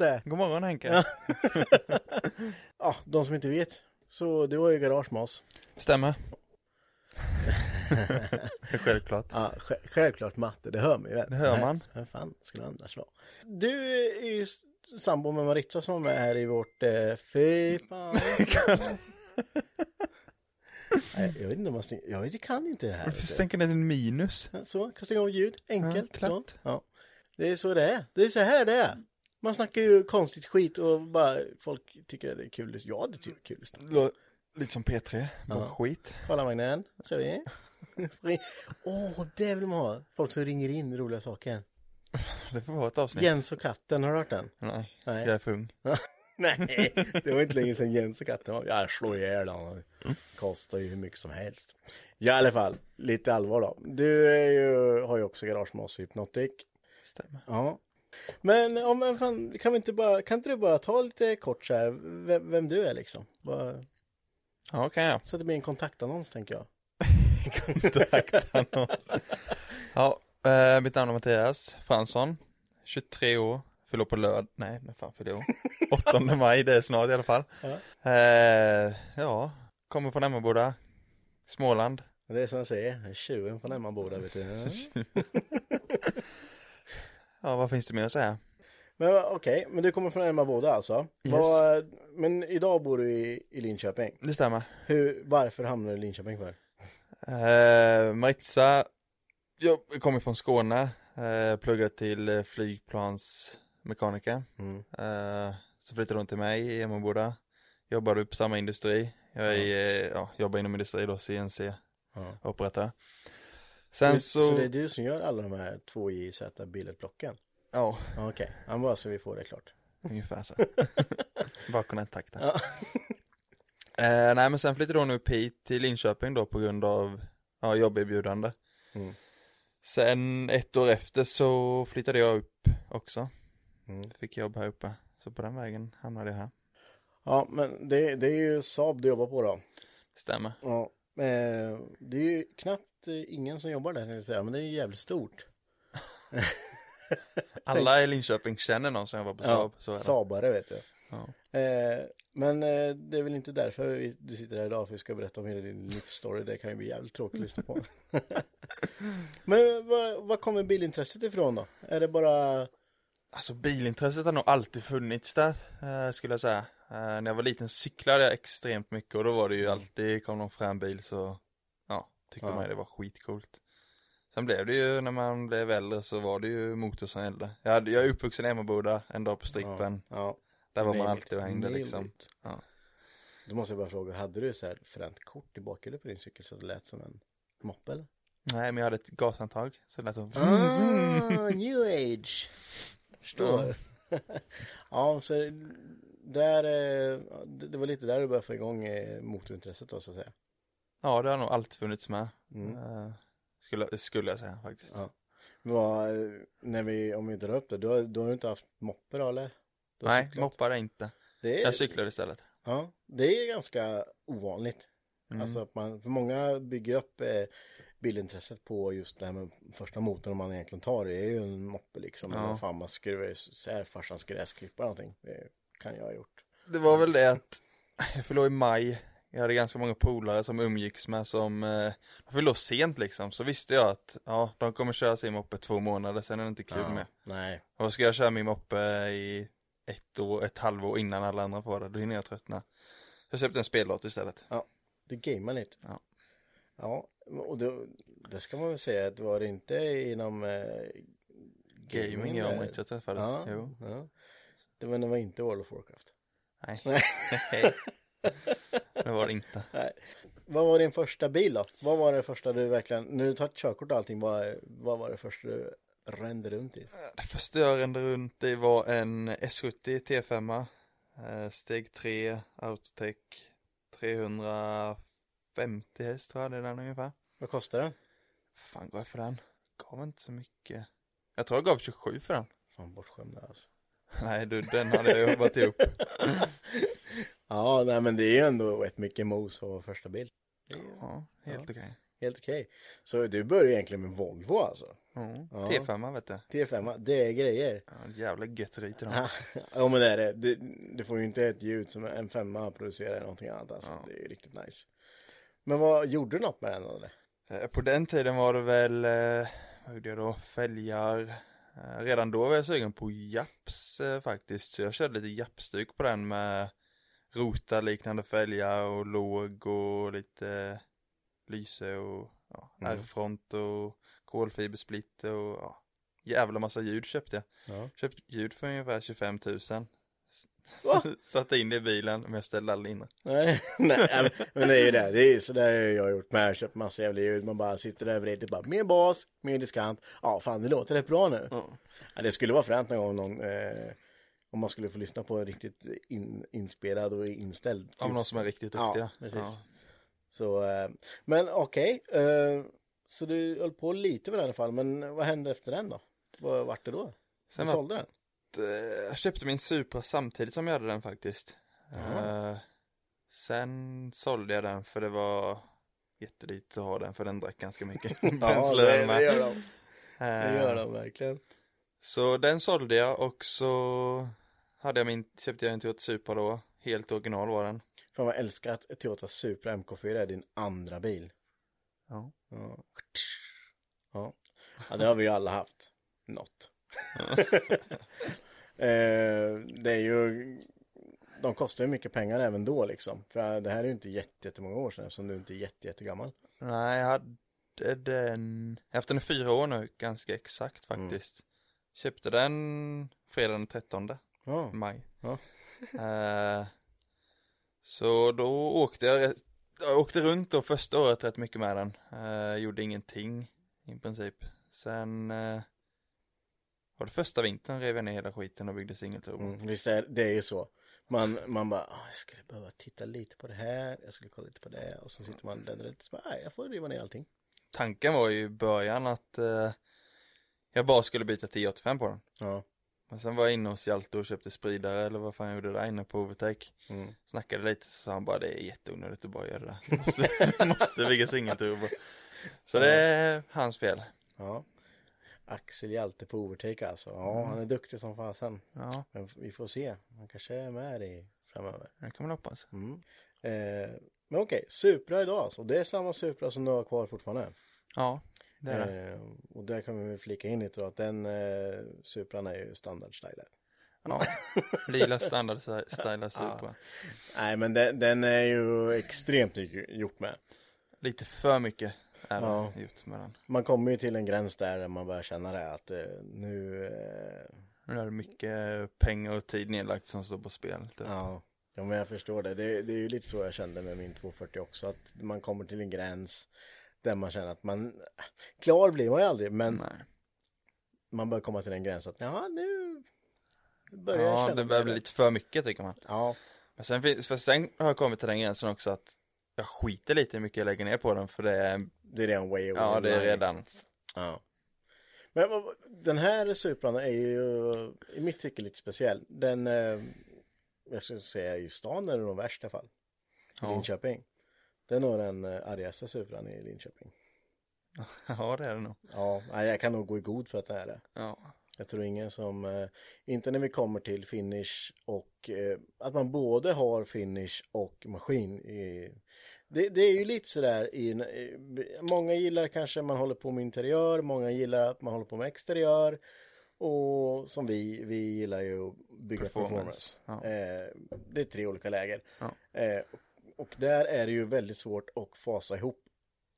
Matte! God morgon Henke. Ja. ja, de som inte vet. Så du var ju garage med oss. Stämmer. Självklart. Ja, sj- självklart Matte, det hör man ju. Det hör man. Hur fan skulle det annars vara? Du är ju sambo med Maritza som med här i vårt eh, Fy fan. Nej, jag vet inte om man stänger, jag vet, jag kan inte det här. Varför stänker ner en minus? Så, kan stänga av ljud, enkelt. Ja, så. Ja. Det är så det är. Det är så här det är. Man snackar ju konstigt skit och bara folk tycker att det är kul. Ja, det tycker jag är kul. att snacka. Lite som P3, bara Ja. skit. Kolla Magnen, kör vi. Åh, det vill man ha. Folk som ringer in roliga saker. Det får vara ett avsnitt. Jens och katten, har du hört den? Nej, Nej. jag är för ung. Nej, det var inte länge sedan Jens och katten var. Jag slår ihjäl honom. Kostar ju hur mycket som helst. Ja, i alla fall, lite allvar då. Du ju, har ju också garage med oss i Hypnotic. Stämmer. Ja. Men om men fan, kan vi inte bara, kan inte du bara ta lite kort så här, vem, vem du är liksom? Bara, Ja, kan jag. så att det blir en kontaktannons tänker jag. Kontaktannons. ja, eh, mitt namn är Mattias Fransson. 23 år. Fyller på lörd. Nej, när fan fyller jag år? 8 maj, det är snart i alla fall. Ja. Eh, ja, kommer från Emmaboda. Småland. Det är som jag säger, tjuven från Emmaboda vet du. Ja, vad finns det mer att säga? Men okej, men du kommer från Emmaboda alltså? Yes. Vad, men idag bor du i, i Linköping. Det stämmer. Hur, varför hamnade du i Linköping för? Eh, Maritza, jag kommer från Skåne, eh, pluggade till flygplansmekaniker. Mm. Eh, så flyttade hon till mig i Emmaboda. Jobbade upp samma industri. Jag är, eh, ja, jobbar inom industri då, CNC-operatör. Sen så, så, så det är du som gör alla de här 2JZ bilderblocken? ja, Ja, Okej, okay. bara så vi får det klart. ungefär så. Bara kontakta. Ja. Eh, nej men sen flyttade hon upp hit till Linköping då på grund av ja, jobberbjudande. Mm. Sen ett år efter så flyttade jag upp också. Mm. Fick jobb här uppe. Så på den vägen hamnade jag här. Ja, men det, det är ju Saab du jobbar på då. Stämmer. Ja, eh, det är ju knappt eh, ingen som jobbar där, jag säga, men det är ju jävligt stort. Alla i Linköping känner någon som jobbar på Saab. så det. Saabare vet du. Ja. Eh, men eh, det är väl inte därför vi, du sitter här idag, för vi ska berätta om hela din livsstory. Det kan ju bli jävligt tråkigt att lyssna på. men vad, vad kommer bilintresset ifrån då? Är det bara, Alltså bilintresset har nog alltid funnits där, eh, skulle jag säga. Eh, när jag var liten cyklade jag extremt mycket och då var det ju alltid, kom någon fram bil så, ja, tyckte Ja. man det var skitcoolt. Sen blev det ju, när man blev äldre så var det ju motor som gällde. Jag, hade, jag är uppvuxen i Emmaboda, en dag på Strippen. ja, Där var man alltid och hängde liksom. Ja. Då måste jag bara fråga, hade du så här fränt kort i bakhjulet på din cykel så det lät som en moppe eller? Nej, men jag hade ett gashandtag. Så det lät som... Ah, new age. Förstår. Ja, så där, eh, det var lite där du började få igång eh, motorintresset då så att säga. Ja, det har nog alltid funnits med. Mm. Eh, skulle, skulle jag säga faktiskt. Ja. Vad, när vi, om vi drar upp det, då har du inte haft moppe då eller? Du har Nej, cyklat. moppade inte. Det är, Jag cyklade istället. ja, det är ganska ovanligt. Mm. Alltså att man, för många bygger upp eh, bilintresset på just det här med första motorn man egentligen tar. Det är ju en moppe liksom. Ja. Fan man skruvar isär farsans gräsklippare någonting. Det kan jag ha gjort. Det var väl det att jag år i maj. Jag hade ganska många polare som umgicks med som eh, de sent liksom. Så visste jag att ja, de kommer köra sin moppe två månader, sen är det inte kul med. Nej. Och ska jag köra min moppe i ett år, ett halvår innan alla andra får det, då hinner jag tröttna. Jag köpte en speldator istället. Du gamear lite. Ja. Ja, och då, det ska man väl säga att var det inte inom eh, Gaming, jag och? Mats träffades. Ja, Jo. ja. Det var, det var inte World of Warcraft. Nej. Nej. det var det inte. Vad var din första bil då? Vad var det första du verkligen, när du tagit körkort och allting, vad, vad var det första du rände runt i? Det första jag rände runt i var en S70 T5 eh, Steg 3 Autotech 350 häst tror jag det är den ungefär. Vad kostar den? Fan gav jag för den? Gav inte så mycket. Jag tror jag gav 27 för den. Fan bortskämd alltså. Nej du, den hade jag jobbat ihop. Ja, nej men det är ju ändå rätt mycket mos för första bil. Det är ju Ja, helt okej. Helt okej. Så du började egentligen med Volvo alltså? Ja. Ja. T5 vet du. T5, det är grejer. Ja, jävla götteri till dem. ja men det är det. Du, du får ju inte ett ljud som en femma producerar någonting annat alltså. Ja. Det är ju riktigt nice. Men vad, gjorde du något med den eller? Eh, På den tiden var det väl, eh, vad gjorde jag då, fälgar. Eh, Redan då var jag sugen på japs eh, faktiskt, så jag körde lite japstuk på den med rota liknande fälgar och låg och lite lyse och ja, Mm. R-front och kolfibersplitter och ja, jävla massa ljud köpte jag. Ja. Köpte ljud för ungefär 25 000. Va? Satte in det i bilen, men jag ställde aldrig in det. Nej, nej men- det är ju det. Det är ju sådär jag har gjort med. Jag köpt massa jävla ljud. Man bara sitter där bredvid bara mer bas, mer diskant. Ja, fan det låter rätt bra nu. Ja, det skulle vara fränt någon gång någon, eh, om man skulle få lyssna på en riktigt in, inspelad och inställd. Av någon som är riktigt Ja, duktiga. precis. Så, eh, men okej. eh, så du höll på lite med den i alla fall. Men vad hände efter den då? Vad vart det då? Sen du sålde den? Eh, jag köpte min Supra samtidigt som jag hade den faktiskt. Eh, sen sålde jag den för det var jättedyrt att ha den för den drack ganska mycket bränsle det, det gör de. Det Eh, gör de verkligen. Så den sålde jag och så hade jag min, köpte jag en Toyota Supra då, helt original var den. Fan vad jag älskar att Toyota Supra MK4 är din andra bil. Ja. Ja. Ja. ja, det har vi ju alla haft. Något. eh, det är ju, de kostar ju mycket pengar även då liksom. För det här är ju inte jätte, jättemånga år sedan eftersom du inte är jätte, jättegammal. Nej, jag hade den, jag haft den i fyra år nu, ganska exakt Mm. faktiskt. Köpte den fredag den 13 Ja. maj. Ja. Eh, så då åkte jag, jag åkte runt då första året rätt mycket med den. Eh, gjorde ingenting i princip. Sen eh, var det första vintern rev jag ner hela skiten och byggde singelturbo. Mm, visst är det är ju så. Man, man bara, "Ah, jag skulle behöva titta lite på det här, jag skulle kolla lite på det och så sitter man där lite så bara, "Nej, jag får riva ner allting. Tanken var ju i början att eh, jag bara skulle byta 1085 på den. Ja. Men sen var jag inne hos Hjalte och köpte spridare eller vad fan jag gjorde där inne på Overtake. Mm. Snackade lite så sa han bara det är jätteonödigt att bara göra det där. Du måste, måste bygga singelturbo. Så det är hans fel. Ja. Axel Hjalte på Overtake alltså. Ja, han är duktig som fasen. Ja, Men vi får se. Han kanske är med i framöver. det kan man hoppas. Mm. Eh, men okej, Supra idag alltså. Det är samma Supra som du har kvar fortfarande. Ja, det är det. Eh, och där kan vi väl flika in lite då att den eh, Supran är ju standardstyle. Ja, lila standard stylar Supra. Nej men den, den är ju extremt mycket gjort med. Lite för mycket det Ja. med den. Man kommer ju till en gräns där man börjar känna det att eh, nu eh, Nu är det mycket pengar och tid nedlagt som står på spel. Typ. Ja, ja men jag förstår det. det. Det är ju lite så jag kände med min 240 också. Att man kommer till en gräns där man känner att man, klar blir man ju aldrig, men Nej. man börjar komma till den gränsen att ja nu börjar jag Ja, känna det börjar mig bli rätt. lite för mycket tycker man. Ja, Men sen, för sen har jag kommit till den gränsen också att jag skiter lite hur mycket jag lägger ner på den för det är, det är redan way over ja det är redan, liksom. Ja. Men den här Supran är ju i mitt tycke lite speciell. Den, eh, jag skulle säga i stan är det nog värst i alla fall. Ja. Linköping. Det är nog den eh, argaste Supran i Linköping. ja det är det nog. Ja, jag kan nog gå i god för att det är det. Ja. Jag tror ingen som, eh, inte när vi kommer till finish och eh, att man både har finish och maskin. I, det, det är ju lite sådär i, i, många gillar kanske man håller på med interiör, många gillar att man håller på med exteriör. Och som vi, vi gillar ju att bygga performance. Performance, ja. Eh, det är tre olika läger. Ja. Eh, och där är det ju väldigt svårt att fasa ihop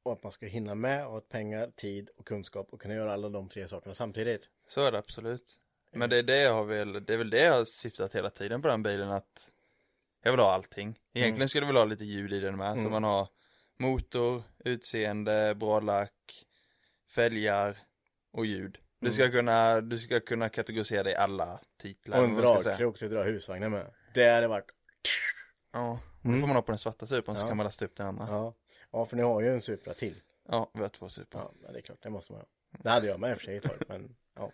och att man ska hinna med och ha pengar, tid och kunskap och kunna göra alla de tre sakerna samtidigt. Så är det absolut. Men det är det jag har väl, det är väl det jag har syftat hela tiden på den bilen att jag vill ha allting. Egentligen skulle jag vilja ha lite ljud i den med, så man har motor, utseende, bra lack, fälgar och ljud. Du ska kunna, du ska kunna kategorisera det i alla titlar. Och en dragkrok till att dra husvagnen med. Det hade varit... Ja, och det får man ha på den svarta Supran så Ja. kan man lasta upp den andra. Ja, Ja. ja, för ni har ju en Supra till. vi har två Supra. Ja, ja, det är klart, det måste man ha. Det hade jag med i och för sig ett tag, men ja.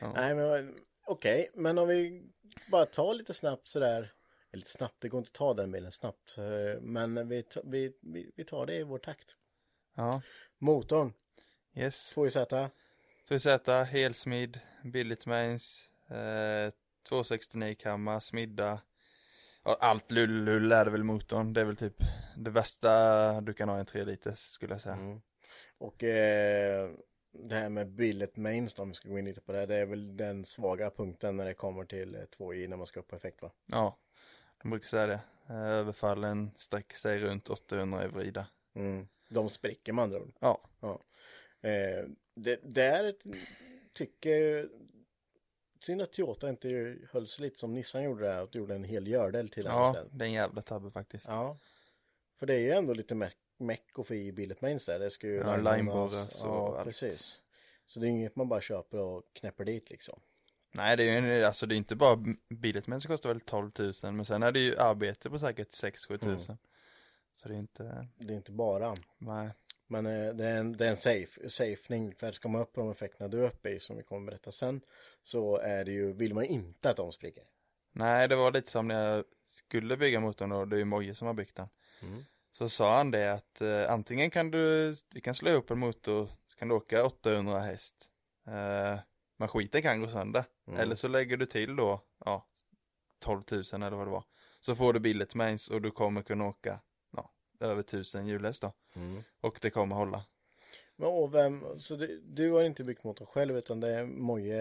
Ja. Nej, men okej, men om vi bara tar lite snabbt sådär. Lite snabbt, det går inte att ta den bilen snabbt. eh, Men vi, vi, vi, vi tar det i vår takt. Ja, Motorn, yes. 2JZ. 2Z, helsmidd, billigt mains, eh, 269 kammar, smidda. Ja, allt lull-lull är det väl motorn. Det är väl typ det värsta du kan ha i en 3 liters skulle jag säga. Mm. Och eh, det här med billet mains om vi ska gå in lite på det. Det är väl den svaga punkten när det kommer till eh, 2i när man ska upp på effekt va? Ja, de brukar säga det. Eh, överfallen sträcker sig runt 800 i vrida. Mm. De spricker med andra ord. Ja, Eh, det, där tycker synd att Toyota inte höll sig lite som Nissan gjorde där och gjorde en hel gördel till den ja istället. det är en jävla tabbe faktiskt. Ja. För det är ju ändå lite meck, meck och få i billet mains där. Det ska ju Ja, larmas. lineborras och Ja, allt. precis. Så det är inget man bara köper och knäpper dit liksom. Nej, det är ju alltså det är inte bara billigt men så kostar väl 12 000 men sen är det ju arbete på säkert 6-7 tusen. Mm. Så det är inte, Det är inte bara. nej. Men eh, det är en, det är en safe, safening. För att man upp på de effekterna du är uppe i som vi kommer berätta sen. Så är det ju, vill man inte att de spricker. Nej, det var lite som när jag skulle bygga motorn då, det är ju Moje som har byggt den. Mm. Så sa han det att eh, antingen kan du, vi kan slå ihop en motor, så kan du åka 800 häst. Eh, men skiten kan gå sönder. Mm. Eller så lägger du till då, ja, 12 000 eller vad det var. Så får du billigt mains och du kommer kunna åka, över 1000 hjulhäst då. Mm. Och det kommer hålla. Men och vem, så du, du har inte byggt motorn själv utan det är Moje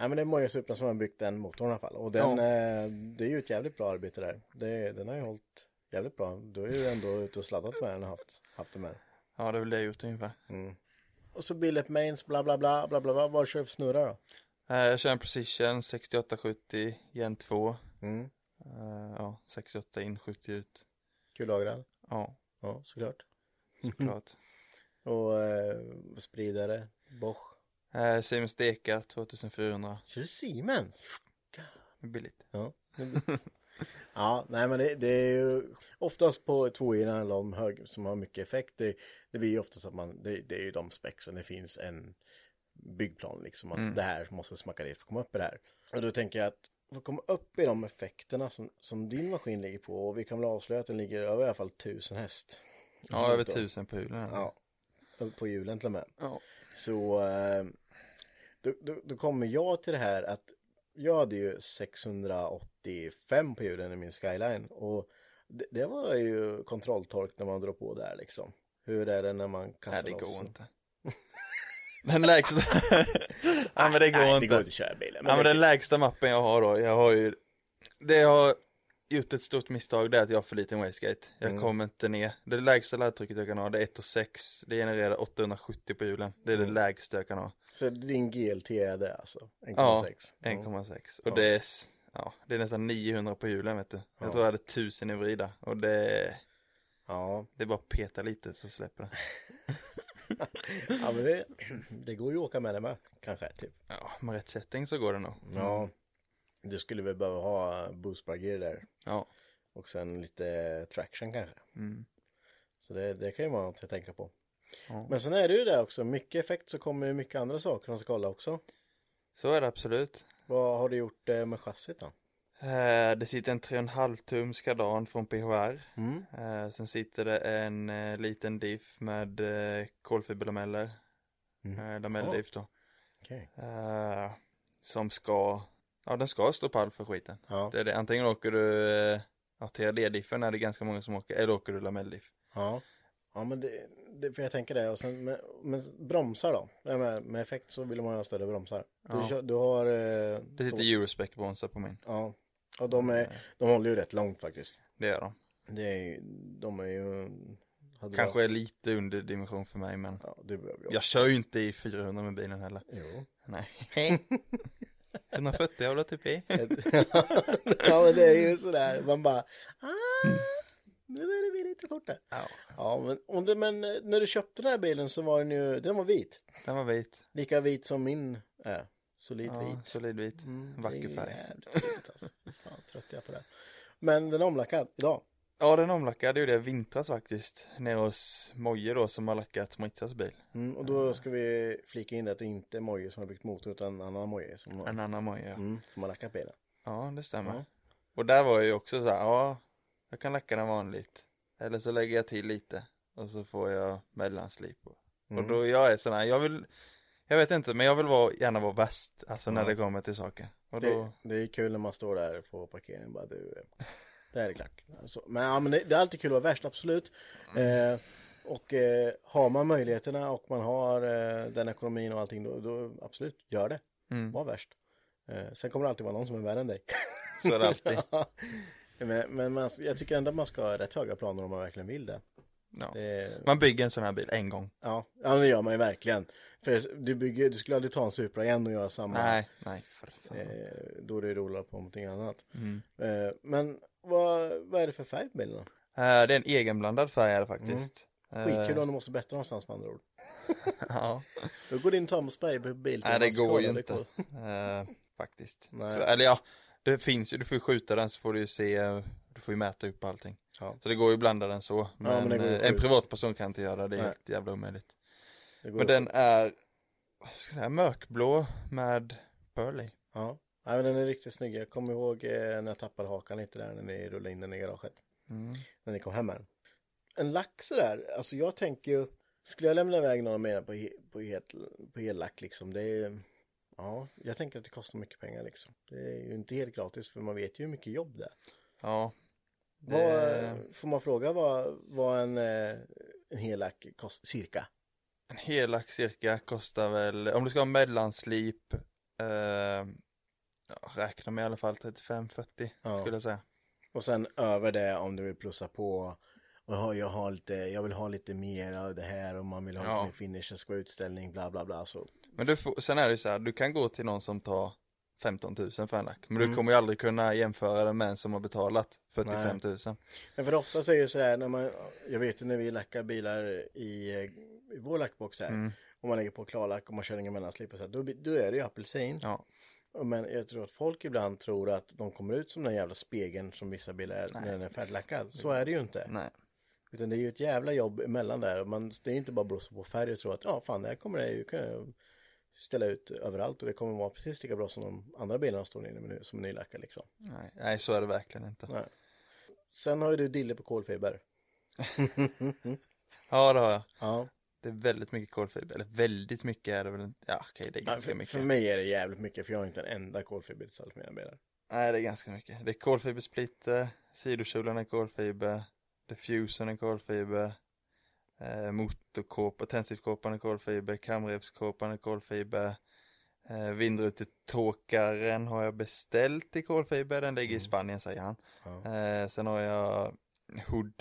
Nej men det är Moje Supra som har byggt den motorn i alla fall och den, Ja. eh, det är ju ett jävligt bra arbete där. Det, den har ju hållit jävligt bra. Du är ju ändå ute och sladdat med den och haft, haft den med. Ja, det är väl det jag gjort ungefär. Mm. Och så billet mains bla bla bla bla bla bla. Vad kör du för snurra då? Eh, jag kör en Precision 6870 Gen 2. Mm. Eh, ja, 68 in, 70 ut. Kullagrad? Ja, Ja såklart. såklart. Och eh, spridare, Bosch. Eh, Siemens Deka 2400. Kör du Siemens? Billigt. Ja. ja, nej men det, det är ju oftast på tvåhjulsdrivna eller de hög, som har mycket effekt. Det, det blir ju oftast att man, det, det är ju de spexen, det finns en byggplan liksom. Att det här måste smacka dit för att komma upp i det här. Och då tänker jag att för att komma upp i de effekterna som, som din maskin ligger på och vi kan väl avslöja att den ligger över i alla fall tusen häst. Ja, över 1000 på hjulen. Ja, på hjulen till och med. Ja. Så eh, då, då, då kommer jag till det här att jag hade ju 685 på hjulen i min skyline och det, det var ju kontrolltork när man drar på där liksom. Hur är det när man Nej, kastar det loss? går inte. Den lägsta. ja, men det går Nej, inte. det går inte att köra bilen. ja, men den lägsta mappen jag har då, jag har ju, det jag har gjort ett stort misstag det är att jag har för liten wastegate. Jag Mm. kommer inte ner. Det lägsta laddtrycket jag kan ha det är 1 och 6. Det genererar 870 på hjulen. Det är Mm. det lägsta jag kan ha. Så din GLT är det alltså? 1,6? Ja, Ja. 1,6. Och Ja. det är, ja, det är nästan 900 på hjulen vet du. Jag Ja. tror jag hade 1000 i vrida. Och det, Ja, det är bara att peta lite så släpper det. ja men det, det går ju att åka med det med, kanske, typ. Ja, med rätt setting så går det nog. Ja. Du skulle väl behöva ha boostbar-gear där. Ja. Och sen lite traction kanske. Mm. Så det, det kan ju vara något att tänka på. Ja. Men sen är det ju det också, mycket effekt så kommer ju mycket andra saker man ska kolla också. Så är det absolut. Vad har du gjort eh, med chassit då? Eh, Det sitter en 3,5 tums kardan från PHR. Mm. Eh, Sen sitter det en eh, liten diff med kolfiberlameller. Mm. Lamelldiff då. Eh, Som ska, ja den ska stå pall för skiten. Ja. Det är det. Antingen åker du ja, TRD-diffen är det ganska många som åker, eller åker du lamelldiff. Ja. Ja men det, det, för jag tänker det och sen med, med bromsar då? Med, med effekt så vill man ha större bromsar. Du, Ja. kör, du har... Eh, Det sitter Eurospec bromsar på min. Ja. Och de, är, de håller ju rätt långt faktiskt. Det gör de. Det är ju, de är ju... Kanske är lite under dimension för mig men Ja, du behöver ju jag kör ju inte i 400 med bilen heller. Jo. Nej. 140 håller typ i. ja men det är ju sådär, man bara ah, nu är det lite fortare. Ja. Ja men, och det, men eh, när du köpte den här bilen så var den ju, den var vit. Den var vit. Lika vit som min är. Solid Ja, vit. solid vit. Mm, Vacker det är färg. jävligt fint, alltså. Fan trött jag är på det. Men den är omlackad idag. Ja den omlackade gjorde jag vintras faktiskt. Nere hos Moje då som har lackat Moritzas bil. Mm, och då ska vi flika in att det inte är Moje som har byggt motor utan en annan Moje som har, En annan Moje. Ja. mm, som har lackat bilen. ja det stämmer. Ja. Och där var jag ju också så här, ja jag kan lacka den vanligt. Eller så lägger jag till lite. Och så får jag mellanslip. Och, Mm. och då jag är sån här, jag vill Jag vet inte men jag vill vara, gärna vara bäst. Alltså när Ja. det kommer till saker. Och Det, då, det är kul när man står där på parkeringen bara du, eh, det här är klart. Alltså, men ja, men det, det är alltid kul att vara värst, absolut. Mm. Eh, och eh, har man möjligheterna och man har eh, den ekonomin och allting då, då absolut, gör det. mm, Var värst. Eh, sen kommer det alltid vara någon som är värre än dig. så är det alltid. men men man, jag tycker ändå att man ska ha rätt höga planer om man verkligen vill det. Ja. det Man bygger en sån här bil en gång. ja, ja, det gör man ju verkligen. För du, bygger, du skulle aldrig ta en Supra igen och göra samma. Nej, nej för fan. Eh, då är det roligare på någonting annat. Mm. Eh, men vad, vad är det för färg på bilen då? Eh, det är en egenblandad färg är det faktiskt. Mm. Skitkul om du måste bättra någonstans med andra ord. Ja, Då går du in och tar med spray på bil. nej det går ju är inte. Eh, faktiskt. Nej. Så, eller ja, det finns ju, du får ju skjuta den så får du ju se, du får ju mäta upp allting. Ja. Så det går ju att blanda den så. Men, men eh, en privatperson kan inte göra det, det är Nej. helt jävla omöjligt. Men den är, vad ska jag säga, mörkblå med pearl i. Ja. ja, men den är riktigt snygg. Jag kommer ihåg eh, när jag tappade hakan lite där när ni rullade in den i garaget. Mm. När ni kom hem med den. En lack sådär, alltså jag tänker ju, skulle jag lämna iväg några mer på, he, på, el, på ellack liksom, det är, ja, jag tänker att det kostar mycket pengar liksom. Det är ju inte helt gratis för man vet ju hur mycket jobb det är. Ja. Vad, Det, får man fråga vad, vad en, eh, en hel lack kostar, cirka? en hel lack cirka kostar väl, om du ska ha mellanslip, eh, räkna med i alla fall 35-40 Ja. skulle jag säga. Och sen över det om du vill plussa på och jag har, jag lite, jag vill ha lite mer av det här och man vill ha Ja. lite mer finish, det ska vara utställning, bla bla bla så. Men du får, sen är det ju så här, du kan gå till någon som tar 15 000 för en lack. Men Mm. du kommer ju aldrig kunna jämföra den med en som har betalat 45 000. Men för ofta så är det så här när man, jag vet ju när vi lackar bilar i, i vår lackbox här. Mm. Och man lägger på klarlack och man kör ingen mellanslip och så här, då, då är det ju apelsin. Ja. Men jag tror att folk ibland tror att de kommer ut som den jävla spegeln som vissa bilar är Nej. när den är färdiglackad. Så är det ju inte. Nej. Utan det är ju ett jävla jobb emellan där. Man, det är inte bara blåsa på färg och tro att ja fan det här kommer det ju kunna ställa ut överallt och det kommer vara precis lika bra som de andra bilarna står inne med nu som nylackar liksom. Nej. Nej, så är det verkligen inte. Nej. Sen har ju du dille på kolfiber. Ja, det har jag. Ja. Det är väldigt mycket kolfiber. Eller väldigt mycket är det väl inte. Ja, okej, det är Ja, ganska för, mycket. för mig är det jävligt mycket för jag har inte en enda kolfiberdetalj på mina bilar. Nej, det är ganska mycket. Det är kolfibersplitter, sidokjolen är kolfiber, diffusen är kolfiber, eh, motorkåpa, tändstiftskåpan är kolfiber, kamrevskåpan kolfiber, eh, vindrutetåkaren har jag beställt i kolfiber, den ligger i Spanien säger han. Ja. Eh, sen har jag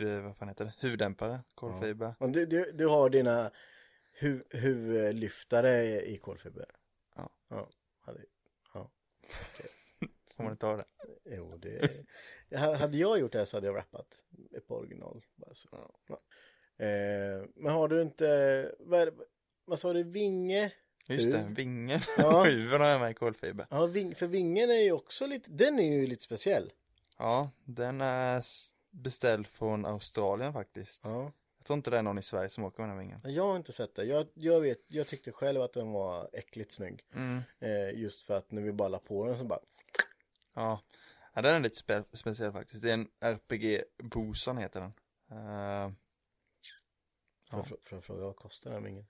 eh, vad fan heter det, huvuddämpare, kolfiber. Och du, du, du har dina hu, huvudlyftare i kolfiber? Ja. Ja. Ja, ja. Får man inte ha det? Jo, det... Ja, hade jag gjort det så hade jag rappat par original. Bara så. Ja. Eh, men har du inte... Vad vad sa du, Vinge? Just det, vingen. Ja. Huven har jag med i kolfiber. Ja, ving, för vingen är ju också lite, den är ju lite speciell. Ja, den är beställd från Australien faktiskt. Ja. Jag tror inte det är någon i Sverige som åker med den här vingen. Jag har inte sett det. Jag, jag vet, jag tyckte själv att den var äckligt snygg. Mm. Eh, just för att när vi bara la på den så bara, Ja. ja, den är lite spe speciell faktiskt. Det är en RPG Boson heter den. För, Ja. för, för att fråga vad kostar den här vingen?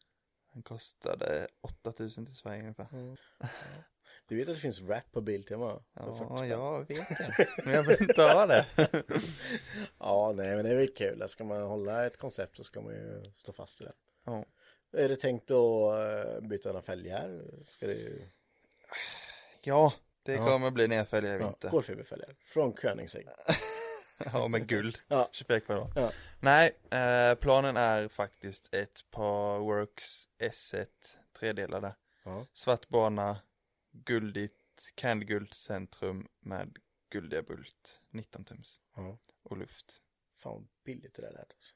den kostade 8000 till Sverige ungefär. Du vet att det finns rap på Biltema? För 40 Ja, jag vet det. Men jag vill inte ha det. ja, nej men det är väl kul. Ska man hålla ett koncept så ska man ju stå fast vid det. Ja. Är det tänkt att eh, byta några fälgar? Ska det ju... Ja, det Ja. kommer bli nedfälgar i Ja, vinter. kolfiberfälgar. Från Koenigsegg. Ja, med guld. Ja. 24 kvadrat. Ja. Nej, eh, planen är faktiskt ett par Works S1 tredelade. Ja. Svart bana, guldigt, Candguld centrum med guldiga bult, 19 tums Ja. och luft. Fan billigt det där lät alltså.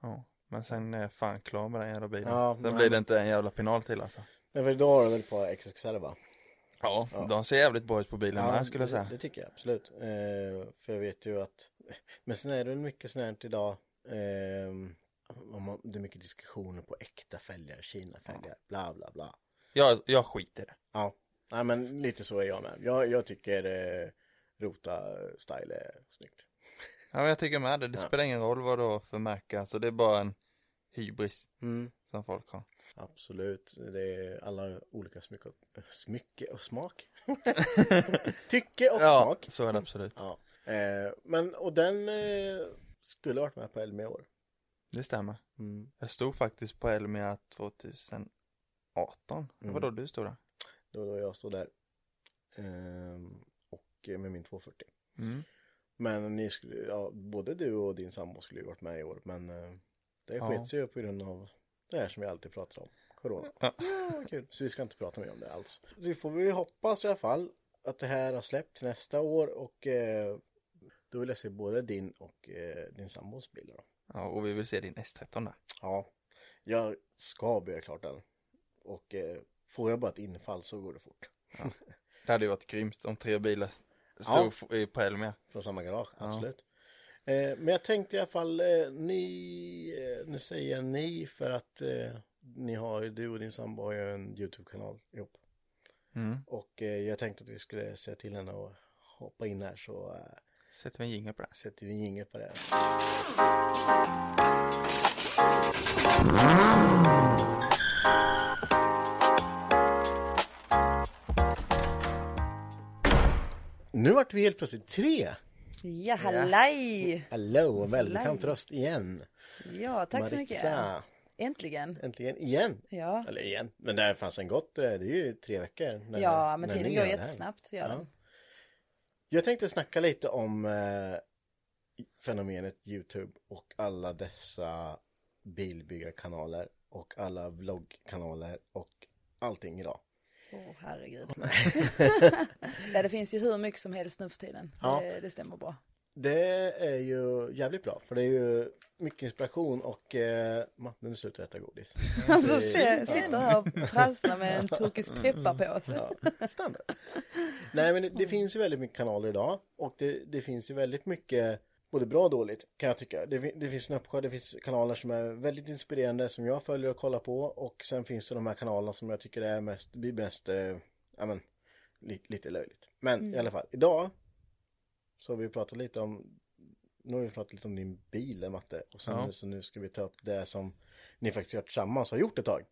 Ja, men sen är jag fan klar med den jävla bilen. Ja, Sen men- blir det inte en jävla penal till alltså. Men för idag har du väl på XXR va? Ja, Ja. de ser jävligt bra ut på bilen med skulle jag säga. Det, det tycker jag absolut. Eh, för jag vet ju att, men sen är det mycket sånt idag. Eh, om man, det är mycket diskussioner på äkta fälgar, Kina-fälgar, bla bla bla. Jag, jag skiter det. Ja, nej men lite så är jag med. Jag, jag tycker eh, Rota-style är snyggt. Ja, men jag tycker med det. Det Ja. spelar ingen roll vad du har för märke. Alltså det är bara en hybris Mm. som folk har. Absolut, det är alla olika smycke och, smycke och smak. Tycke och ja, smak. så är det absolut. Ja. Eh, men och den eh, skulle varit med på Elmia i år. Det stämmer. Mm. Jag stod faktiskt på Elmia 2018. Det var Mm. då du stod där. Det var då jag stod där. Ehm, och eh, med min 240. Mm. Men ni skulle, ja, både du och din sambo skulle ju varit med i år. Men eh, det Ja. sket sig ju på grund av det här som vi alltid pratar om. Corona. Ja. Ja, kul. Så vi ska inte prata mer om det alls. Vi får väl hoppas i alla fall att det här har släppt nästa år. Och eh, då vill jag se både din och eh, din sambos bilar då. Ja, och vi vill se din S13 där. Ja, jag ska bygga klart den. Och eh, får jag bara ett infall så går det fort. Det hade ju varit grymt om tre bilar stod Ja. i- Elmia. Från samma garage, Ja. absolut. Eh, men jag tänkte i alla fall, eh, ni, eh, nu säger jag ni för att ni har ju, du och din sambo har ju en YouTube-kanal ihop. Mm. Och jag tänkte att vi skulle säga till henne och hoppa in här så Sätter vi en jingel på det. sätter vi en jingel på det. Nu vart vi helt plötsligt tre. Ja, hallaj! Hallå och välbekant röst igen. Ja, tack så mycket. Maritza. Äntligen. Äntligen igen. Ja, Eller igen. Men det här fanns en gott, eh, det är ju tre veckor. när- ja men tiden går jättesnabbt. Ja. den. Jag tänkte snacka lite om eh, fenomenet YouTube och alla dessa bilbyggarkanaler och alla vloggkanaler och allting idag. Åh, herregud. ja, det finns ju hur mycket som helst nu för tiden. Ja. Det, det stämmer bra. Det är ju jävligt bra för det är ju mycket inspiration och eh, Matte nu slutar äta godis. Alltså Det- sitter här och prasslar med en turkisk pepparpåse. Ja, standard. Nej men det, det finns ju väldigt mycket kanaler idag och det, det finns ju väldigt mycket både bra och dåligt kan jag tycka. Det, det finns en uppsjö, det finns kanaler som är väldigt inspirerande som jag följer och kollar på och sen finns det de här kanalerna som jag tycker är mest, blir mest, eh, ja men li, lite löjligt. Men i alla fall, idag så har vi pratat lite om nu har vi pratat lite om din bil Matte och sen Ja. nu, så nu ska vi ta upp det som ni faktiskt gjort tillsammans har gjort ett tag.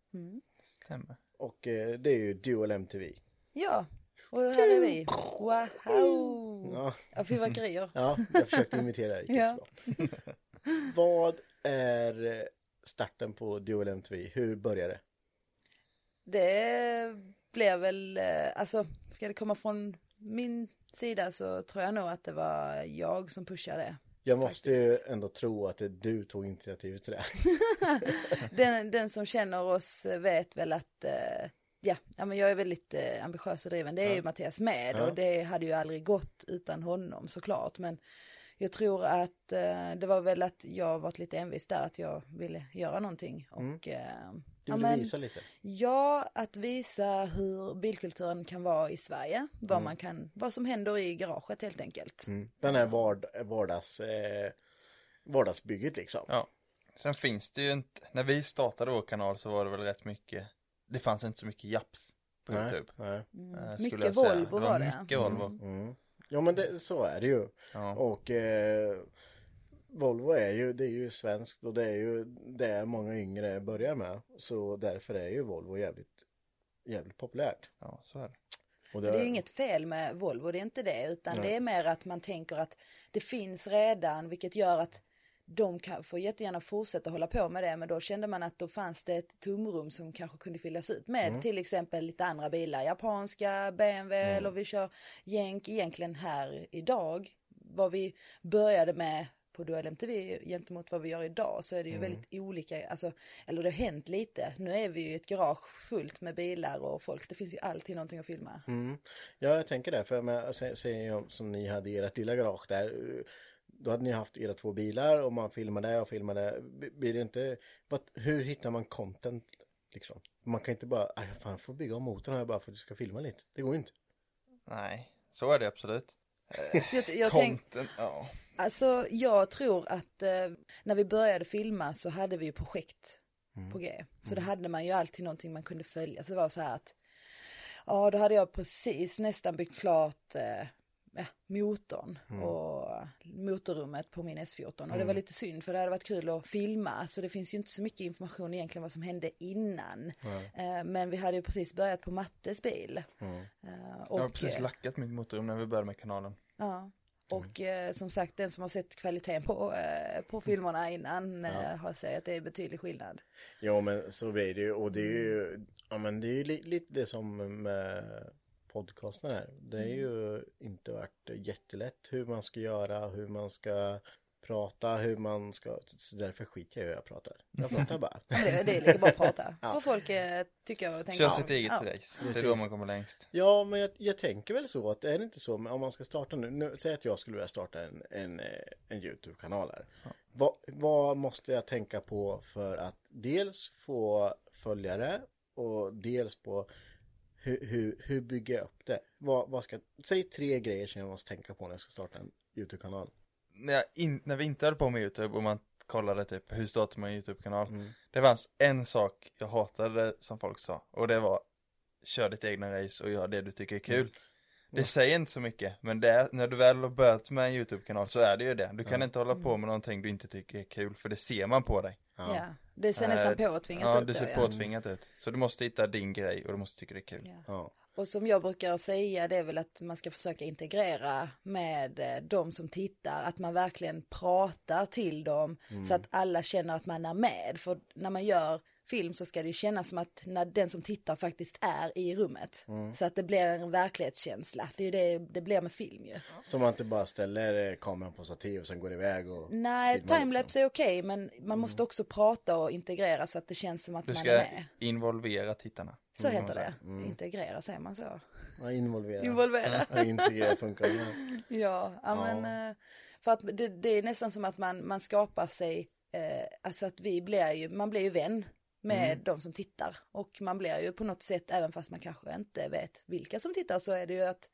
Stämmer. Och eh, det är ju Dual MTV. Ja, och här är vi. Wow! Ja, Ja, fyrverkerier. ja jag försökte imitera det. Ja. Vad är starten på Dual MTV? Hur började det? Det blev väl, eh, alltså ska det komma från min sida så tror jag nog att det var jag som pushade. Jag måste ju Faktiskt. ändå tro att det du tog initiativet till det. Den, den som känner oss vet väl att eh, ja, ja, men jag är väldigt eh, ambitiös och driven. Det är ju Mattias med Ja. och det hade ju aldrig gått utan honom såklart. Men jag tror att eh, det var väl att jag varit lite envis där att jag ville göra någonting och Mm. eh, Du Ja, vill men- visa lite? Ja, att visa hur bilkulturen kan vara i Sverige. Vad, man kan, vad som händer i garaget helt enkelt. Mm. Den här vard, vardags, eh, vardagsbygget liksom. Ja. Sen finns det ju inte, när vi startade vår kanal så var det väl rätt mycket, det fanns inte så mycket japs på Nej, Youtube. nej. eh, Mm. Mycket jag säga. Volvo var det. Mycket Volvo. Mm. Ja men det, så är det ju. Ja. Och eh, Volvo är ju, det är ju svenskt och det är ju det många yngre börjar med. Så därför är ju Volvo jävligt, jävligt populärt. ja, så är det. Och Det är ju inget fel med Volvo, det är inte det, utan Nej. det är mer att man tänker att det finns redan, vilket gör att de kan, får jättegärna fortsätta hålla på med det, men då kände man att då fanns det ett tomrum som kanske kunde fyllas ut med Mm. till exempel lite andra bilar, japanska, BMW eller vi kör jänk egentligen här idag. Vad vi började med på Duell MTV gentemot vad vi gör idag så är det ju väldigt olika, alltså, eller det har hänt lite. Nu är vi ju ett garage fullt med bilar och folk, det finns ju alltid någonting att filma. Mm. Ja, jag tänker det. För se- säger jag som ni hade i ert lilla garage där. Då hade ni haft era två bilar och man filmade och filmade. Blir det inte, vad, hur hittar man content liksom? Man kan inte bara, "Aj, fan jag får bygga om motorn här bara för att du ska filma lite. Det går ju inte. Nej, så är det absolut. Jag, jag tänk, Content, ja. alltså jag tror att eh, när vi började filma så hade vi ju projekt på G. Så då hade man ju alltid någonting man kunde följa. Så det var så här att, ja då hade jag precis nästan byggt klart eh, ja, motorn och motorrummet på min S14. Och det var lite synd för det hade varit kul att filma. Så det finns ju inte så mycket information egentligen vad som hände innan. Eh, men vi hade ju precis börjat på Mattes bil. Eh, Jag har och, precis eh, lackat mitt motorrum när vi började med kanalen. Ja, och eh, som sagt den som har sett kvaliteten på, eh, på filmerna innan eh, har sett att det är betydlig skillnad. Ja men så blir det ju och det är ju, ja men det är ju li, lite det som med podcasten här. Det är ju inte varit jättelätt hur man ska göra, hur man ska prata, hur man ska, så därför skiter jag i hur jag pratar. Jag pratar bara. Men det, det är lika bra att prata. Får folk eh, tycka och tänka. Kör ja, sitt eget ja. race, det är då man kommer längst. Ja, men jag, jag tänker väl så att är det inte så om man ska starta nu, nu säg att jag skulle vilja starta en, en, eh, en YouTube-kanal här. Vad, vad måste jag tänka på för att dels få följare och dels på hur, hur, hur bygger jag upp det? Vad, vad ska, säg tre grejer som jag måste tänka på när jag ska starta en YouTube-kanal. När, in, när vi inte höll på med YouTube och man kollade typ hur startar man en YouTube-kanal. Mm. Det fanns en sak jag hatade som folk sa och det var kör ditt egna race och gör det du tycker är kul. Det säger inte så mycket, men det är, när du väl har börjat med en YouTube-kanal så är det ju det. Du kan inte hålla på med någonting du inte tycker är kul, för det ser man på dig. Ja, det ser nästan Eh, påtvingat Ja, ut det då, ser ja. påtvingat ut. Så du måste hitta din grej och du måste tycka det är kul. Ja. Ja. Och som jag brukar säga det är väl att man ska försöka integrera med eh, de som tittar, att man verkligen pratar till dem så att alla känner att man är med. För när man gör film så ska det ju kännas som att när den som tittar faktiskt är i rummet. Så att det blir en verklighetskänsla. Det är ju det det blir med film ju. Så man inte bara ställer eh, kameran på stativ och sen går iväg och Nej, filmar timelapse liksom. är okej men man måste också prata och integrera så att det känns som att Du man ska är med. involvera tittarna. Så man heter det. Integrera säger man så. Ja, involvera. Involvera. Ja, integrera funkar. Ja, ja men eh, för att det, det är nästan som att man, man skapar sig, eh, alltså att vi blir ju, man blir ju vän med de som tittar och man blir ju på något sätt, även fast man kanske inte vet vilka som tittar så är det ju att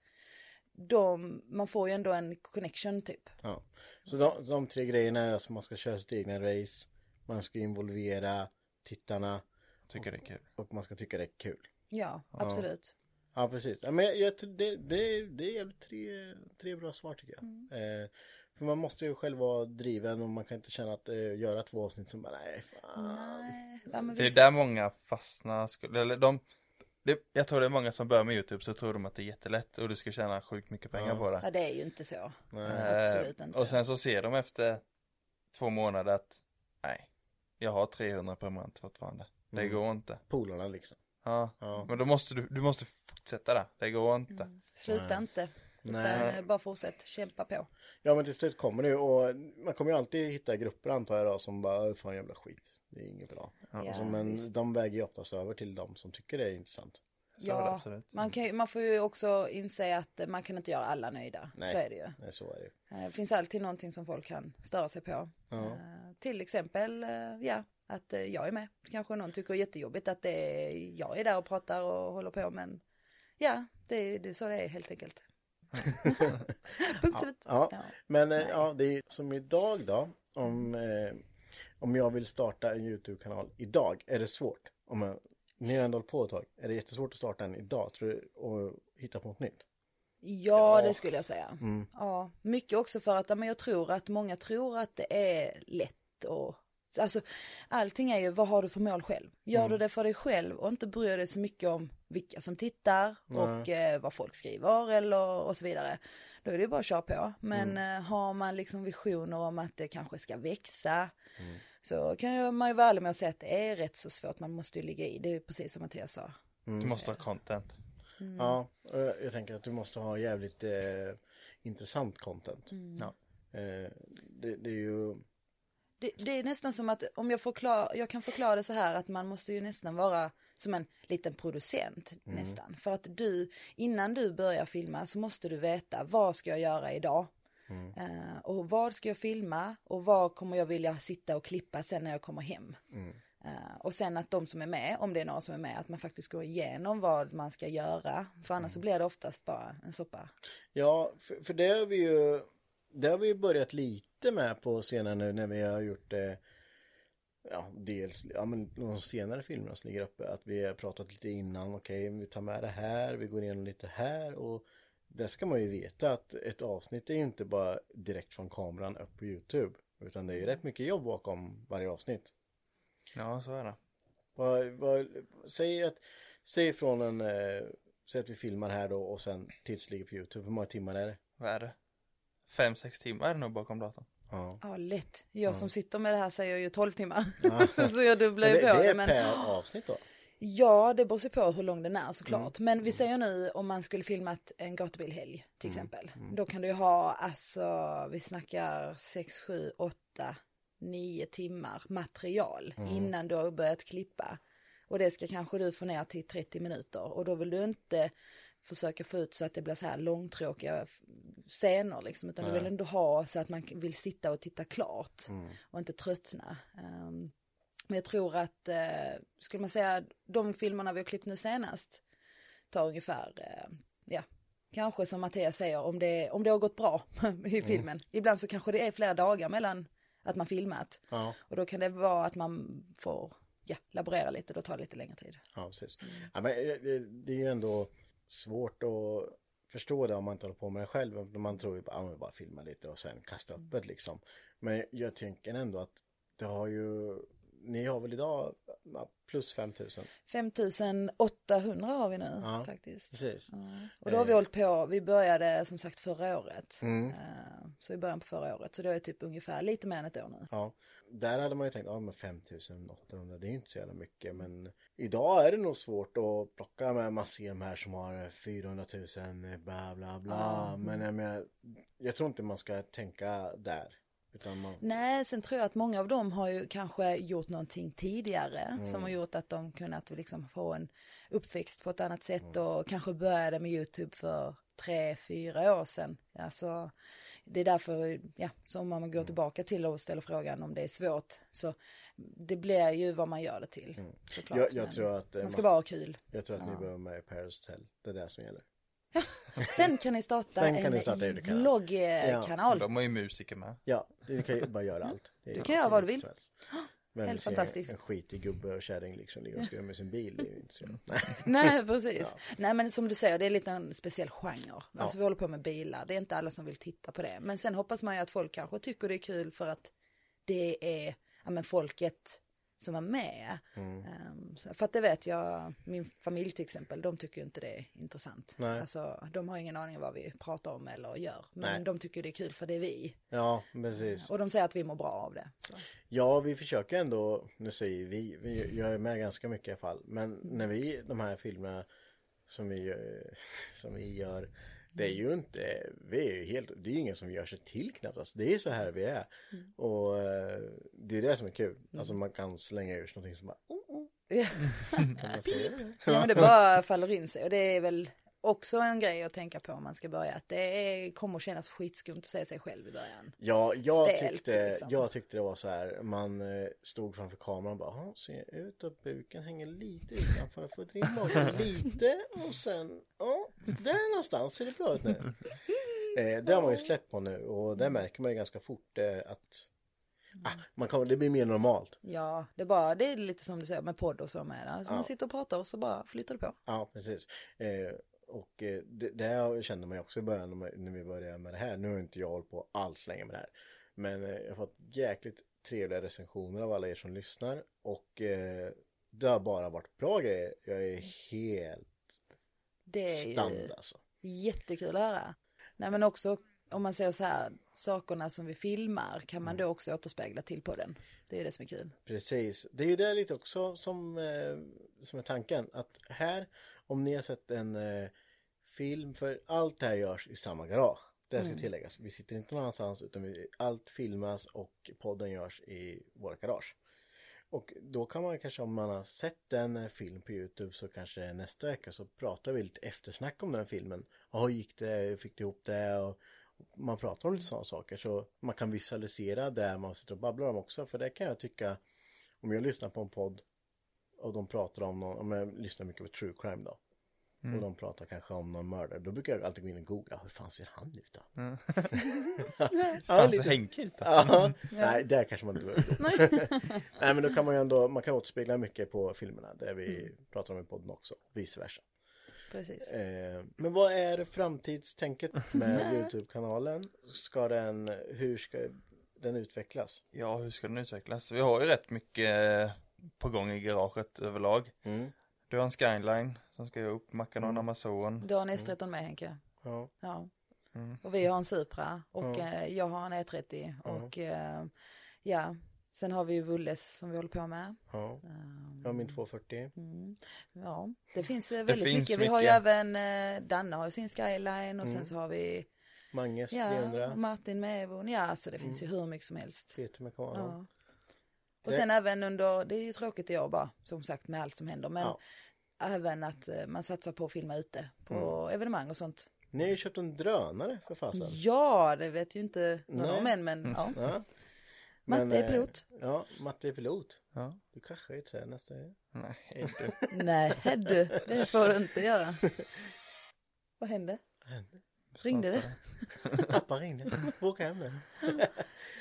de, man får ju ändå en connection typ. Ja. Så de, de tre grejerna är att man ska köra sitt egna race, man ska involvera tittarna Tycker det är kul. och man ska tycka det är kul. Ja, absolut. Ja, precis. Ja, men jag, jag, det, det, det är tre, tre bra svar tycker jag. Eh, för man måste ju själv vara driven och man kan inte känna att eh, göra två avsnitt som bara nej fan. Nej, ja, Det är där många fastnar, skulle- eller de, det, jag tror det är många som börjar med YouTube så tror de att det är jättelätt och du ska tjäna sjukt mycket pengar på det. Ja, det är ju inte så. Nej. Absolut inte. Och sen så ser de efter två månader att nej, jag har 300 per månad fortfarande. Det Mm. går inte. Polarna liksom. Ja. Ja. men då måste du, du måste fortsätta där. Det går inte. Sluta inte. Utan Nej. eh, bara fortsätt, kämpa på. Ja men till slut kommer det ju och man kommer ju alltid hitta grupper antar jag då som bara fan jävla skit. Det är inget bra. Ja, Alltså, men visst. de väger ju oftast över till de som tycker det är intressant. Så är Ja, absolut. man, kan, ju- man får ju också inse att man kan inte göra alla nöjda. Nej. Så är det ju. Nej, så är det. Eh, Det finns alltid någonting som folk kan störa sig på. Ja. Eh, Till exempel, ja, att jag är med. Kanske någon tycker det är jättejobbigt att det är, jag är där och pratar och håller på men ja, det, det är så det är helt enkelt. Punkt slut. Ja, Ja. men eh, ja, det är som idag då. Om, eh, om jag vill starta en YouTube-kanal idag, är det svårt? Om jag, ni har ändå hållit på ett tag. Är det jättesvårt att starta en idag, tror du? Och hitta på något nytt? Ja, det skulle jag säga. Ja, mycket också för att ja, men jag tror att många tror att det är lätt och Alltså allting är ju vad har du för mål själv? Gör du det för dig själv och inte bryr dig så mycket om vilka som tittar och eh, vad folk skriver eller och så vidare. Då är det ju bara att köra på. Men eh, har man liksom visioner om att det kanske ska växa så kan man ju vara ärlig med att säga att det är rätt så svårt. Man måste ju ligga i. Det är ju precis som Mattias sa. Du måste ha content. Ja, och jag tänker att du måste ha jävligt eh, intressant content. Ja. Eh, det, det är ju... Det, det är nästan som att om jag, förklar, jag kan förklara det så här att man måste ju nästan vara som en liten producent nästan. För att du, innan du börjar filma så måste du veta vad ska jag göra idag? Eh, och vad ska jag filma och vad kommer jag vilja sitta och klippa sen när jag kommer hem? Eh, och sen att de som är med, om det är några som är med, att man faktiskt går igenom vad man ska göra. För annars så blir det oftast bara en soppa. Ja, för, för det har vi ju det har vi börjat lite med på senare nu när vi har gjort det Ja, dels ja, men de senare filmerna som ligger uppe att vi har pratat lite innan, okej vi tar med det här, vi går igenom lite här och det ska man ju veta att ett avsnitt är ju inte bara direkt från kameran upp på Youtube utan det är ju rätt mycket jobb bakom varje avsnitt. Ja, så är det. Vad, vad, säg, att, säg från en, eh, säg att vi filmar här då och sen tills det ligger på Youtube, hur många timmar är det? Vad är det? Fem, sex timmar är det nog bakom datorn. Ja. Ja, lätt. Jag som sitter med det här säger ju 12 timmar. så jag dubblar ju det, på det det. är Men... per avsnitt då? Ja, det beror sig på hur lång den är såklart. Mm. Men vi säger nu om man skulle filmat en gatubilhelg Mm. till exempel. Då kan du ju ha, alltså vi snackar 6, 7, 8, 9 timmar material Mm. innan du har börjat klippa. Och det ska kanske du få ner till 30 minuter. Och då vill du inte försöka få ut så att det blir så här långtråkiga scener liksom. Utan du vill ändå ha så att man vill sitta och titta klart. Och inte tröttna. Ehm, men jag tror att, eh, skulle man säga, de filmerna vi har klippt nu senast tar ungefär, eh, ja, kanske som Mattias säger, om det, om det har gått bra i filmen. Ibland så kanske det är flera dagar mellan att man filmat. Ja. Och då kan det vara att man får, ja, laborera lite, då tar det lite längre tid. Ja, precis. Ja, men eh, det, det är ju ändå svårt att förstå det om man inte håller på med det själv. Man tror ju bara, att bara filma lite och sen kasta upp det liksom. Men jag tänker ändå att det har ju, ni har väl idag plus 5000? 5800 har vi nu Ja, faktiskt. Precis. Ja. Och då har vi hållit på, vi började som sagt förra året. Mm. Eh, Så i början på förra året, så det är typ ungefär lite mer än ett år nu. Ja, där hade man ju tänkt, ja men 5800 det är inte så jävla mycket men idag är det nog svårt att plocka med massor av de här som har 400 000 bla bla bla men jag, menar, jag tror inte man ska tänka där man, Nej, sen tror jag att många av dem har ju kanske gjort någonting tidigare som har gjort att de kunnat liksom få en uppväxt på ett annat sätt och kanske började med YouTube för tre, fyra år sedan. Alltså, det är därför, ja, så om man går tillbaka till och ställer frågan om det är svårt, så det blir ju vad man gör det till. såklart. jag, jag tror att eh, man ska man- vara kul. jag tror att ni behöver med Paris Hotel, det är det som gäller Sen kan ni starta Sen kan en ni starta vloggkanal. De är ju musiker med. Ja, du kan ju bara göra allt Det är Du kan göra vad du vill. Men Helt se fantastiskt. En skitig gubbe och kärring liksom ligger och skruvar med sin bil, det är ju inte så Nej. Nej, precis. Nej, men som du säger, det är lite en speciell genre. Alltså vi håller på med bilar, det är inte alla som vill titta på det. Men sen hoppas man ju att folk kanske tycker det är kul för att det är, ja men folket som var med. Mm. Ehm, så, för att det vet jag, min familj till exempel, de tycker inte det är intressant. Nej. Alltså, de har ingen aning om vad vi pratar om eller gör. Men Nej. de tycker det är kul för det är vi. Ja, precis Och de säger att vi mår bra av det. Så. Ja, vi försöker ändå, nu säger vi, vi jag är med ganska mycket i alla fall, men när vi, de här filmerna som vi, gör- som vi gör, det är ju inte, vi är ju helt, det är ju ingen som gör sig till knappt, alltså, det är så här vi är. Och eh, det är det som är kul, alltså man kan slänga ur sig någonting som bara, oh, oh, Ja. säga det? Ja men det bara faller in sig och det är väl också en grej att tänka på om man ska börja. Att det är, kommer att kännas skitskumt att se sig själv i början. Ja, jag Stelt, tyckte, liksom. jag tyckte det var så här, man eh, stod framför kameran och bara, "Ja, ser ut och buken hänger lite utanför, får dra in magen lite och sen, ja, där någonstans ser det bra ut nu. Eh, det har man ju släppt på nu och det märker man ju ganska fort eh, att ah, man kommer, det blir mer normalt. Ja, det är bara, det är lite som du säger med podd och så med. Alltså Man sitter och pratar och så bara flyttar det på. Ja, precis. Eh, och eh, det, det här kände man ju också i början när vi började med det här. Nu har inte jag hållit på alls länge med det här. Men eh, jag har fått jäkligt trevliga recensioner av alla er som lyssnar. Och eh, det har bara varit bra grejer. Jag är helt Det är ju stand alltså. jättekul att höra. Nej men också om man säger så här, sakerna som vi filmar kan man då också återspegla till på den. Det är det som är kul. Precis. Det är ju det lite också som, som är tanken. Att här, om ni har sett en eh, film, för allt det här görs i samma garage. Det ska tilläggas. Vi sitter inte någon annanstans utan vi, allt filmas och podden görs i våra garage. Och då kan man kanske om man har sett en eh, film på Youtube så kanske nästa vecka så pratar vi lite eftersnack om den filmen. Ja, hur gick det? Fick du ihop det? Och man pratar om lite sådana saker så man kan visualisera det man sitter och babblar om också. För det kan jag tycka om jag lyssnar på en podd och de pratar om någon, om jag lyssnar mycket på true crime då. Och de pratar kanske om någon mördare. Då brukar jag alltid gå in och googla. Hur fan ser han ut då? ja, Fan, lite- så Henke ut då? Ja, nej, där kanske man inte behöver. Nej, men då kan man ju ändå, man kan återspegla mycket på filmerna där vi pratar om i podden också, vice versa. Precis. Eh, men vad är framtidstänket med Youtube-kanalen? Ska den, hur ska den utvecklas? Ja, hur ska den utvecklas? Vi har ju rätt mycket på gång i garaget överlag. Mm. Du har en skyline som ska upp, har en Amazon. Du har en S13 med Henke. Ja, Ja. Mm. Och vi har en Supra och Ja. eh, jag har en E30 och eh, ja, sen har vi ju Vulles som vi håller på med. ja. Um, Jag har min 240. Mm. Ja, det finns eh, väldigt finns mycket. Vi har ju mycket. även Danne har ju sin skyline och sen så har vi Manges ja, 300. Martin med Evon. Ja, så det finns ju hur mycket som helst. Peter med kameran. Och sen även under, det är ju tråkigt i år bara, som sagt med allt som händer, men Ja. även att eh, man satsar på att filma ute på evenemang och sånt. Ni har ju köpt en drönare för fasen. Ja, det vet ju inte någon om än, men ja. Ja. Matte är eh, pilot. Ja, Matte är pilot. Ja. Du kraschar ju i trä nästa. Nej, du. Nej, du, det får du inte göra. Vad hände? Ringde det? Pappa ringde. Åka hem nu.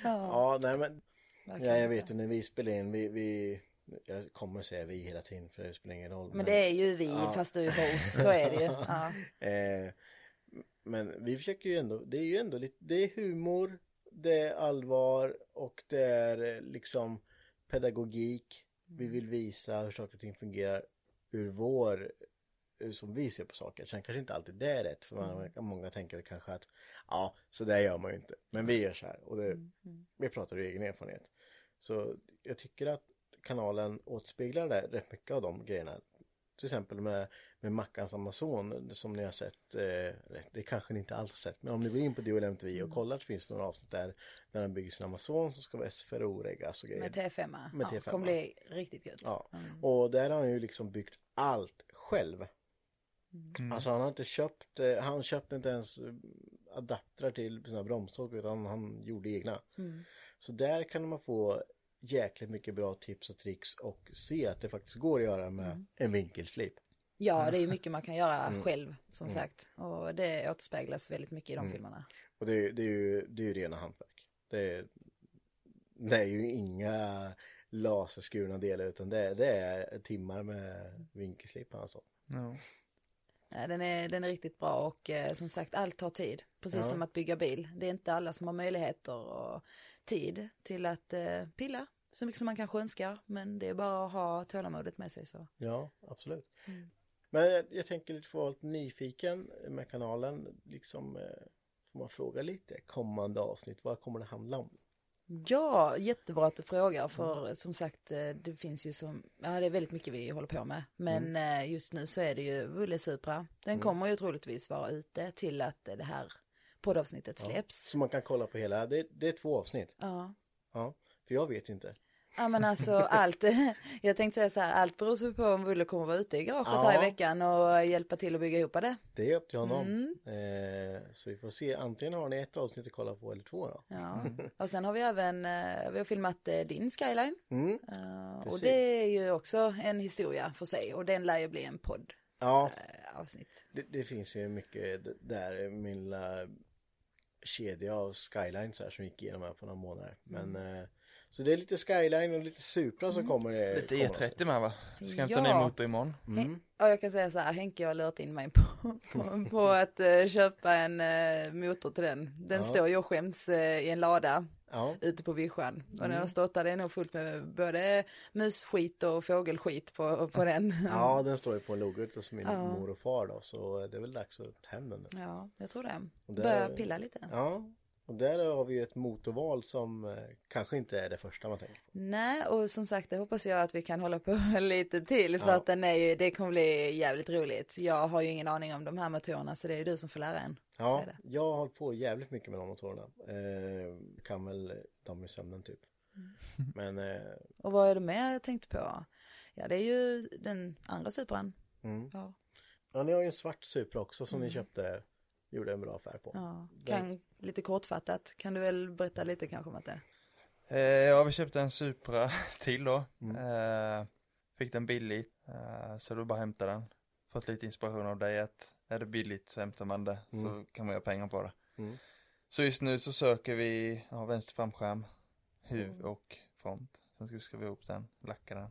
Ja, Ja, nej men. Ja, jag vet ju när vi spelar in, vi, vi jag kommer säga vi hela tiden för det spelar ingen roll. Men det är ju vi, Ja. fast du är host, så är det ju. Ja. Eh, men vi försöker ju ändå, det är ju ändå lite, det är humor, det är allvar och det är eh, liksom pedagogik. Vi vill visa hur saker och ting fungerar ur vår, ur som vi ser på saker. Sen kanske inte alltid det är rätt för man, många tänker kanske att ja, så där gör man ju inte. Men vi gör så här och det, vi pratar ur egen erfarenhet. Så jag tycker att kanalen återspeglar det, rätt mycket av de grejerna. Till exempel med, med Mackans Amazon som ni har sett, eh, det kanske ni inte alls har sett, men om ni går in på DOL MTV och kollar så finns det några avsnitt där där han bygger sin Amazon som ska vara SFRO-reggas och grejer. Med T5. Med ja, T5. kommer bli riktigt gött. Ja, och där har han ju liksom byggt allt själv. Alltså han har inte köpt, eh, han köpte inte ens adaptrar till sina bromsstråk utan han gjorde egna. Så där kan man få jäkligt mycket bra tips och tricks och se att det faktiskt går att göra med en vinkelslip. Ja, det är ju mycket man kan göra själv, som sagt. Och det återspeglas väldigt mycket i de filmerna. Och det, är- det är ju, det är ju rena hantverk. Det är, det är ju inga laserskurna delar utan det, det är timmar med vinkelslip alltså. Ja. Ja, den, är, den är riktigt bra och eh, som sagt, allt tar tid. Precis Ja. som att bygga bil. Det är inte alla som har möjligheter och tid till att eh, pilla så mycket som man kanske önskar. Men det är bara att ha tålamodet med sig så. Ja, absolut. Men jag, jag tänker lite vara lite nyfiken med kanalen. Liksom, eh, får man fråga lite kommande avsnitt. Vad kommer det handla om? Ja, jättebra att du frågar för som sagt eh, det finns ju som, ja det är väldigt mycket vi håller på med. Men eh, just nu så är det ju Vulle Supra. Den kommer ju troligtvis vara ute till att det här poddavsnittet släpps. Så man kan kolla på hela. Det, det är två avsnitt. Ja. Ja, för jag vet inte. Ja men alltså allt, jag tänkte säga så här, allt beror så på om Bulle kommer vara ute i garaget Ja. här i veckan och hjälpa till att bygga ihop det. Det är upp till honom. Mm. Eh, så vi får se, antingen har ni ett avsnitt att kolla på eller två då. Ja. Och sen har vi även, eh, vi har filmat eh, din skyline. Mm. Eh, och det är ju också en historia för sig och den lär ju bli en podd Ja, eh, avsnitt. det, det finns ju mycket där, min lilla kedja av skylines här som gick igenom här på några månader. Men Mm. Så det är lite skyline och lite Supra som kommer. eh, Lite komma. E30 med va? Ska inte Ja. ny motor imorgon? Hen- Ja, jag kan säga så här, Henke har lurat in mig på, på, på att eh, köpa en eh, motor till den. Den Ja. står ju och skäms eh, i en lada Ja, ute på vischan. Och Mm. den har stått där, det är nog fullt med både musskit och fågelskit på, på den. ja den står ju på en logga hos min Ja. mor och far då så det är väl dags att ta hem den nu. Ja, jag tror det. Börja pilla lite. Ja, och där har vi ju ett motorval som eh, kanske inte är det första man tänker på. Nej, och som sagt det hoppas jag att vi kan hålla på lite till för Ja. att den är ju, det kommer bli jävligt roligt. Jag har ju ingen aning om de här motorerna så det är ju du som får lära en. Ja, jag har hållit på jävligt mycket med de motorerna. Eh, kan väl dem i sömnen typ. Mm. Men eh, Och vad är det mer jag tänkte på? Ja, det är ju den andra Supran. mm. Ja, ja, ni har ju en svart Supra också som ni köpte. Gjorde en bra affär på. Mm. ja. Den- Kan, lite kortfattat, kan du väl berätta lite kanske om att det? Eh, ja, vi köpte en Supra till då. Mm. Eh, fick den billigt, eh, så då bara hämta den. Fått lite inspiration av dig att är det billigt så hämtar man det, så Mm. kan man göra pengar på det. Mm. Så just nu så söker vi, ja, vänster framskärm, huv Mm. och front. Sen ska vi skriva ihop den, lacka den.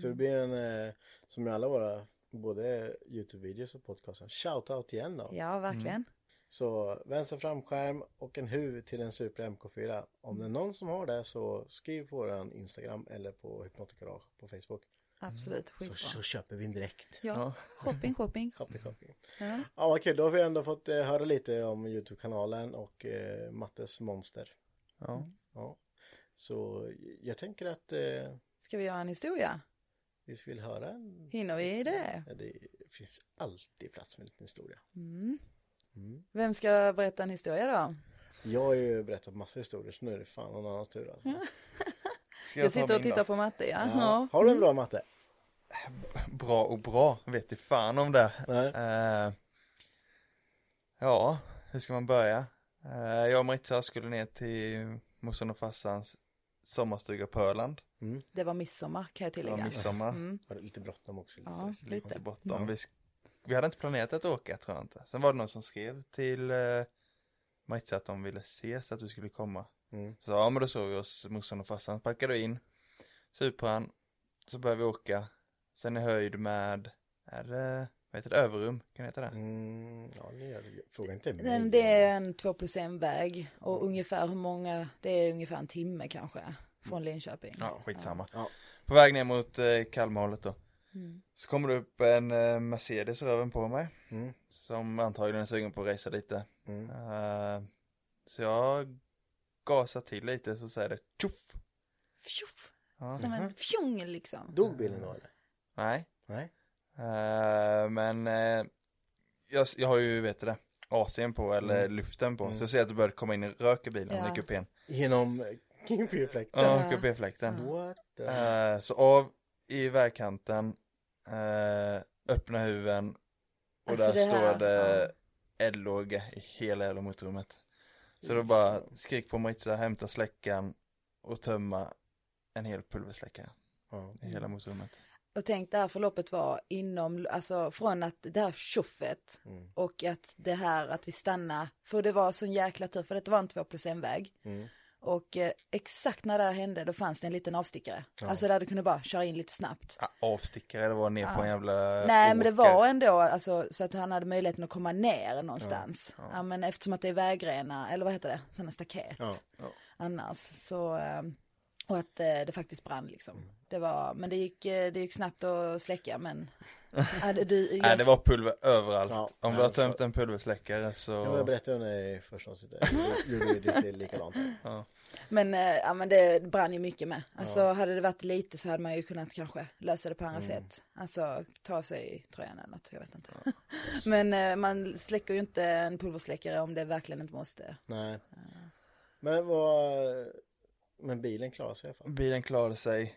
Så det blir en, eh, som i alla våra, både Youtube-videos och podcaster, shoutout igen då. Ja, verkligen. Så vänster framskärm och en huv till en Supra MK4. Om det är någon som har det så skriv på våran Instagram eller på Hypnotic Garage på Facebook. Absolut, Så, skitbra. så köper vi en direkt. Ja, shopping, shopping. Shopping, shopping. Ja. Ja vad kul, då har vi ändå fått eh, höra lite om Youtube-kanalen och eh, Mattes monster. Ja. Ja. Så jag tänker att eh, Ska vi göra en historia? Vi vill höra en... Hinner vi det? Ja, det finns alltid plats för en liten historia. Mm. Mm. Vem ska berätta en historia då? Jag har ju berättat massa historier så nu är det fan någon annans tur alltså. Ska Jag, ta sitter och tittar då? på matte, ja. Ja. ja. Har du en bra matte? Bra och bra, vet i fan om det. Nej. Eh, ja, hur ska man börja? Eh, jag och Maritza skulle ner till morsan och farsans sommarstuga på Öland. Det var midsommar kan jag Det tillägga. midsommar. Mm. Var det lite bråttom också? Lite Ja, lite. Lite bortom. Vi, sk- vi hade inte planerat att åka tror jag inte. Sen var det någon som skrev till eh, Maritza att de ville ses, att du skulle komma. Mm. Så ja men då såg vi oss morsan och farsan, packade in Supran, så började vi åka. Sen i höjd med, är det, vad heter det, Överum, kan det heta det? Mm, ja, ni gör det. Fråga inte mig. Den, det är en 2 plus 1 väg och ungefär hur många, det är ungefär en timme kanske från Linköping. Ja, skitsamma. Ja. På väg ner mot eh, Kalmarhållet då. Mm. Så kommer det upp en eh, Mercedes röven på mig. Mm. Som antagligen är sugen på att racea lite. Mm. Eh, så jag gasar till lite så säger det tjoff. Fjuff, Ja. som en fjong liksom. Dog bilen då eller? Nej. Nej. Eh, men eh, jag, jag har ju, vet du det, AC'n på eller Mm. luften på. Mm. Så jag ser att det börjar komma in en rök i bilen Ja. i kupén. Genom Kingfree-fläkten? Ja, kupéfläkten. What the... Eh, så av i vägkanten, eh, öppna huven och Alltså där det står det eldlåga i hela jävla motorrummet. Så då bara skrik på Maritza, hämta släckaren och tömma en hel pulversläckare Ja. i hela motorrummet. Och tänk det här förloppet var inom, alltså från att det här tjoffet Mm. och att det här att vi stannar, för det var sån jäkla tur, för det var en 2 plus 1 väg. Mm. Och eh, exakt när det här hände då fanns det en liten avstickare. Ja. Alltså där du kunde bara köra in lite snabbt. Ja, avstickare, det var ner på Ja. en jävla Nej men det åker. var ändå alltså, så att han hade möjligheten att komma ner någonstans. Ja, men eftersom att det är vägrenar, eller vad heter det, sådana staket. Annars så, eh, och att eh, det faktiskt brann liksom. Mm. Det var, men det gick, eh, det gick snabbt att släcka men. Ja, det- du, jag, Nej det var pulver överallt. Ja, Om du ja, har tömt en pulversläckare så... Ja, jag berättade om det i första avsnittet. Gjorde ju lite likadant. Ja. Men, eh, ja, men det brann ju mycket med. Alltså hade det varit lite så hade man ju kunnat kanske lösa det på andra Mm. sätt. Alltså ta sig tröjan eller något, jag vet inte. men eh, man släcker ju inte en pulversläckare om det verkligen inte måste. Nej. Men vad... Men bilen klarar sig i alla fall. Bilen klarade sig.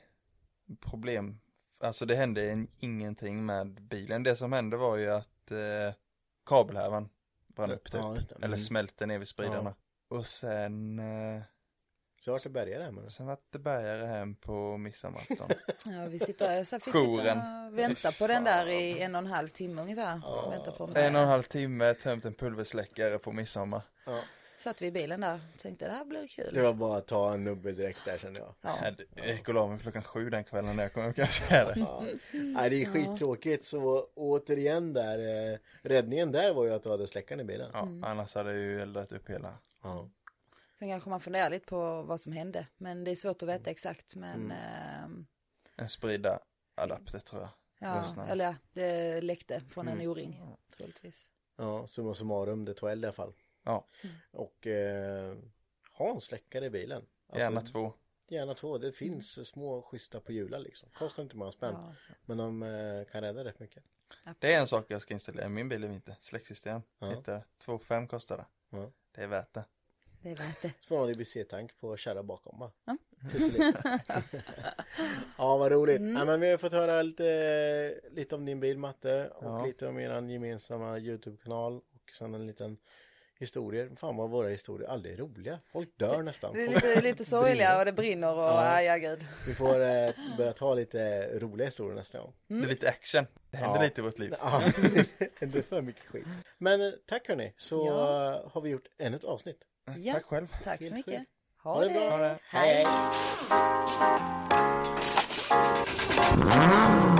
Problem. Alltså det hände en, ingenting med bilen. Det som hände var ju att eh, kabelhärvan brann upp typ. Ja. Eller Mm. smälte ner vid spridarna. Och sen, eh, Så vart det bärgare det. sen var det bärgare hem på midsommarafton. Ja, vi sitter, så fick Jouren. sitta och vänta på den där i en och en halv timme ungefär. Ja. Vänta på en och en halv timme, tömt en pulversläckare på midsommar. Ja. Satt vi i bilen där tänkte det här blir kul. Det var bara att ta en nubbe direkt där kände jag. Ja. Jag gick och la mig klockan sju den kvällen när jag kom upp, kan jag säga det. Ja. Nej, det är skittråkigt så återigen där, eh, räddningen där var ju att du hade släckaren i bilen. Ja, Mm. annars hade jag ju eldat upp hela. Ja. Sen kanske man funderar lite på vad som hände. Men det är svårt att veta exakt. Men Mm. ehm, En sprida adapter tror jag. ja, Lossnade. eller ja, det läckte från en Mm. O-ring. Troligtvis. Ja, summa summarum, det tog eld i alla fall. Ja. Och eh, ha en släckare i bilen. Alltså, Gärna två. Gärna två. Det finns små schyssta på hjular liksom. Kostar inte många spänn. Ja, Men de eh, kan rädda rätt mycket. Det är en absolut. sak jag ska installera i min bil i vinter. Släcksystem. Ja. Heter 2,5 kostar det. Ja. Det är värt det. Det är värt det. Så får man en IBC-tank på kärra bakom va? Ja. Ja vad roligt. Mm. Ja, men vi har fått höra lite, lite om din bil Matte och Ja. lite om er gemensamma Youtube-kanal och sen en liten historier. Fan vad våra historier aldrig är roliga. Folk dör nästan. Det är lite, lite sorgliga och det brinner och Ja. ja, gud. Vi får eh, börja ta lite roliga historier nästa gång. Det är lite action. Det händer Ja. lite i vårt liv. Ja, inte för mycket skit. Men eh, tack hörni, så Ja. eh, har vi gjort ännu ett avsnitt. Ja. Tack själv. Tack så Helt mycket. Ha, Ha det det. bra. Ha det. Hej! Mom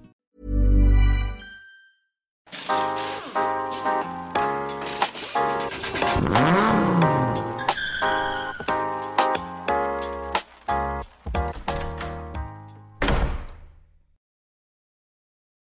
Mm-hmm.